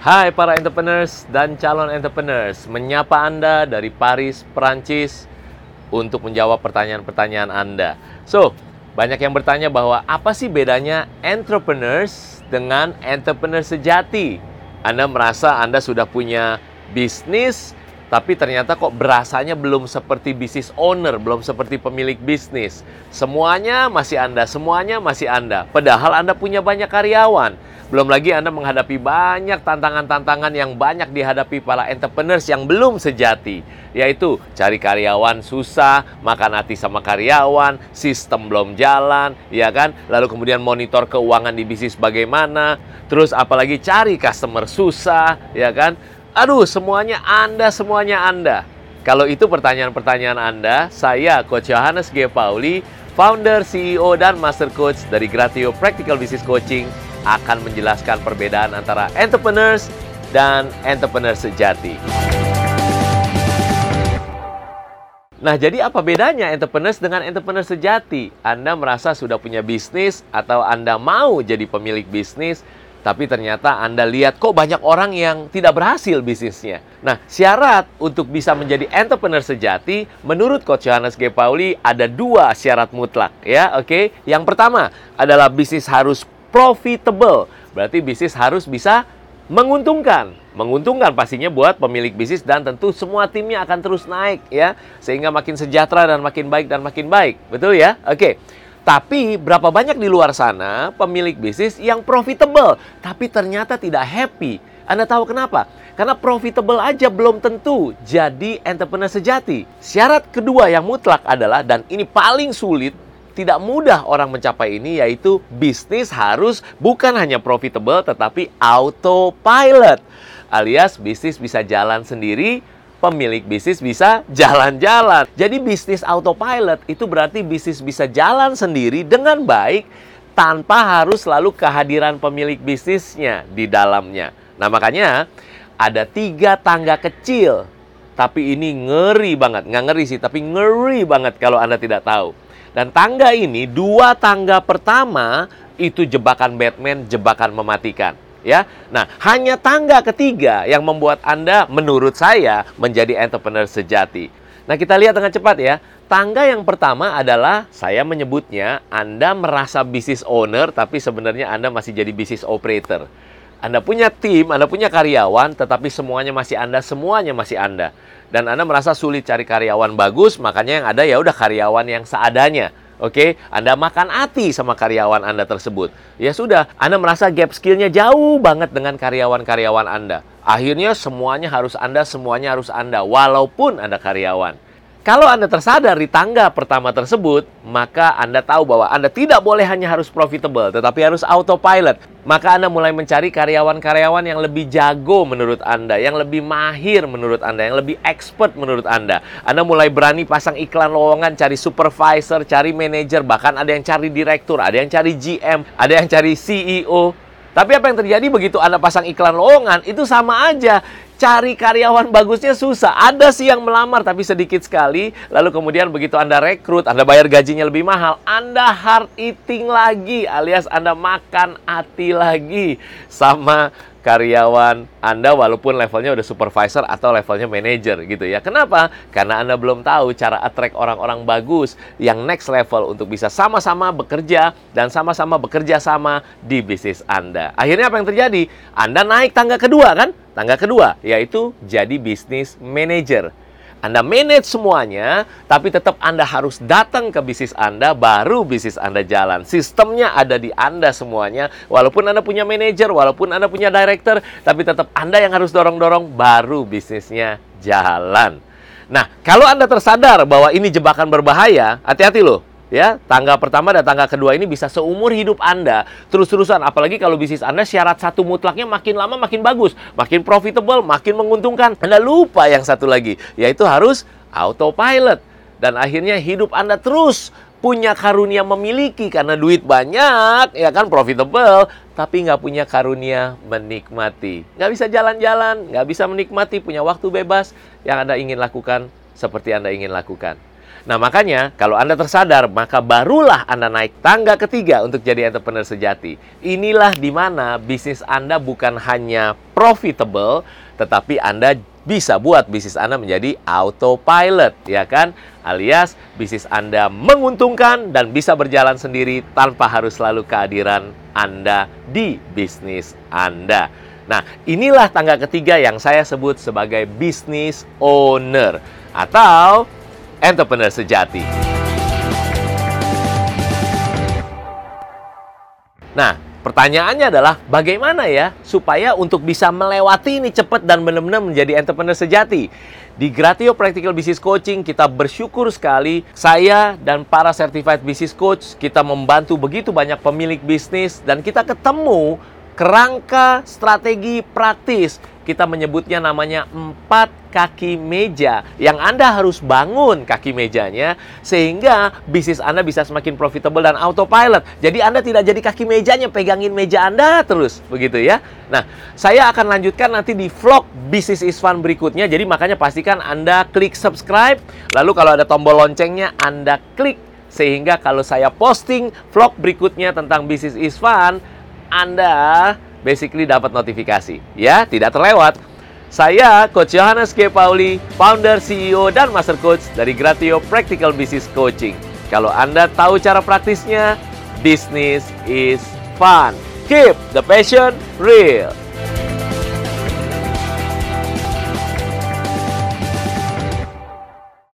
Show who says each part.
Speaker 1: Hai para entrepreneurs dan calon entrepreneurs, menyapa Anda dari Paris, Perancis untuk menjawab pertanyaan-pertanyaan Anda. So, banyak yang bertanya bahwa apa sih bedanya entrepreneurs dengan entrepreneur sejati? Anda merasa Anda sudah punya bisnis, tapi ternyata kok berasanya belum seperti bisnis owner, belum seperti pemilik bisnis. Semuanya masih Anda, semuanya masih Anda. Padahal Anda punya banyak karyawan. Belum lagi Anda menghadapi banyak tantangan-tantangan yang banyak dihadapi para entrepreneurs yang belum sejati. Yaitu cari karyawan susah, makan hati sama karyawan, sistem belum jalan, ya kan? Lalu kemudian monitor keuangan di bisnis bagaimana, terus apalagi cari customer susah, ya kan? Aduh, semuanya Anda, semuanya Anda. Kalau itu pertanyaan-pertanyaan Anda, saya Coach Johannes G. Pauli, founder, CEO, dan Master Coach dari Gratio Practical Business Coaching akan menjelaskan perbedaan antara entrepreneurs dan entrepreneur sejati. Nah, jadi apa bedanya entrepreneurs dengan entrepreneur sejati? Anda merasa sudah punya bisnis atau Anda mau jadi pemilik bisnis, tapi ternyata Anda lihat kok banyak orang yang tidak berhasil bisnisnya. Nah, syarat untuk bisa menjadi entrepreneur sejati, menurut Coach Johannes G. Pauli ada dua syarat mutlak ya, oke. Okay? Yang pertama adalah bisnis harus profitable, berarti bisnis harus bisa menguntungkan. Menguntungkan pastinya buat pemilik bisnis dan tentu semua timnya akan terus naik ya, sehingga makin sejahtera dan makin baik dan makin baik. Betul ya? Oke. Okay. Tapi berapa banyak di luar sana pemilik bisnis yang profitable tapi ternyata tidak happy? Anda tahu kenapa? Karena profitable aja belum tentu jadi entrepreneur sejati. Syarat kedua yang mutlak adalah dan ini paling sulit tidak mudah orang mencapai ini yaitu bisnis harus bukan hanya profitable tetapi autopilot. Alias bisnis bisa jalan sendiri pemilik bisnis bisa jalan-jalan. Jadi bisnis autopilot itu berarti bisnis bisa jalan sendiri dengan baik tanpa harus selalu kehadiran pemilik bisnisnya di dalamnya. Nah makanya ada tiga tangga kecil. Tapi ini ngeri banget. Nggak ngeri sih, tapi ngeri banget kalau Anda tidak tahu. Dan tangga ini, dua tangga pertama itu jebakan Batman, jebakan mematikan ya. Nah, hanya tangga ketiga yang membuat Anda menurut saya menjadi entrepreneur sejati. Nah, kita lihat dengan cepat ya. Tangga yang pertama adalah saya menyebutnya Anda merasa bisnis owner tapi sebenarnya Anda masih jadi bisnis operator. Anda punya tim, Anda punya karyawan, tetapi semuanya masih Anda, semuanya masih Anda. Dan Anda merasa sulit cari karyawan bagus, makanya yang ada ya udah karyawan yang seadanya. Oke, Anda makan hati sama karyawan Anda tersebut. Ya sudah, Anda merasa gap skillnya jauh banget dengan karyawan-karyawan Anda. Akhirnya semuanya harus Anda, semuanya harus Anda, walaupun Anda karyawan. Kalau Anda tersadar di tangga pertama tersebut, maka Anda tahu bahwa Anda tidak boleh hanya harus profitable, tetapi harus autopilot. Maka Anda mulai mencari karyawan-karyawan yang lebih jago menurut Anda, yang lebih mahir menurut Anda, yang lebih expert menurut Anda. Anda mulai berani pasang iklan lowongan, cari supervisor, cari manager, bahkan ada yang cari direktur, ada yang cari GM, ada yang cari CEO. Tapi apa yang terjadi begitu Anda pasang iklan lowongan, itu sama aja cari karyawan bagusnya susah. Ada sih yang melamar tapi sedikit sekali. Lalu kemudian begitu Anda rekrut, Anda bayar gajinya lebih mahal, Anda hard eating lagi alias Anda makan hati lagi sama karyawan Anda walaupun levelnya udah supervisor atau levelnya manager gitu ya. Kenapa? Karena Anda belum tahu cara attract orang-orang bagus yang next level untuk bisa sama-sama bekerja dan sama-sama bekerja sama di bisnis Anda. Akhirnya apa yang terjadi? Anda naik tangga kedua kan? Tangga kedua yaitu jadi bisnis manager. Anda manage semuanya, tapi tetap Anda harus datang ke bisnis Anda, baru bisnis Anda jalan. Sistemnya ada di Anda semuanya. Walaupun Anda punya manajer, walaupun Anda punya director, tapi tetap Anda yang harus dorong-dorong, baru bisnisnya jalan. Nah, kalau Anda tersadar bahwa ini jebakan berbahaya, hati-hati loh ya tangga pertama dan tangga kedua ini bisa seumur hidup Anda. Terus-terusan apalagi kalau bisnis Anda syarat satu mutlaknya makin lama makin bagus makin profitable makin menguntungkan. Anda lupa yang satu lagi yaitu harus autopilot. Dan akhirnya hidup Anda terus punya karunia memiliki karena duit banyak ya kan profitable tapi nggak punya karunia menikmati. Nggak bisa jalan-jalan nggak bisa menikmati punya waktu bebas yang anda ingin lakukan seperti anda ingin lakukan Nah, makanya kalau Anda tersadar, maka barulah Anda naik tangga ketiga untuk jadi entrepreneur sejati. Inilah di mana bisnis Anda bukan hanya profitable, tetapi Anda bisa buat bisnis Anda menjadi autopilot, ya kan? Alias bisnis Anda menguntungkan dan bisa berjalan sendiri tanpa harus selalu kehadiran Anda di bisnis Anda. Nah, inilah tangga ketiga yang saya sebut sebagai business owner atau entrepreneur sejati. Nah, pertanyaannya adalah bagaimana ya supaya untuk bisa melewati ini cepat dan benar-benar menjadi entrepreneur sejati. Di Gratio Practical Business Coaching kita bersyukur sekali saya dan para certified business coach kita membantu begitu banyak pemilik bisnis dan kita ketemu kerangka strategi praktis kita menyebutnya namanya empat kaki meja yang Anda harus bangun kaki mejanya sehingga bisnis Anda bisa semakin profitable dan autopilot. Jadi Anda tidak jadi kaki mejanya pegangin meja Anda terus begitu ya. Nah, saya akan lanjutkan nanti di vlog Bisnis is Fun berikutnya. Jadi makanya pastikan Anda klik subscribe lalu kalau ada tombol loncengnya Anda klik sehingga kalau saya posting vlog berikutnya tentang bisnis is fun Anda basically dapat notifikasi. Ya, tidak terlewat. Saya Coach Johannes G. Pauli, founder, CEO, dan Master Coach dari Gratio Practical Business Coaching. Kalau Anda tahu cara praktisnya, business is fun. Keep the passion real.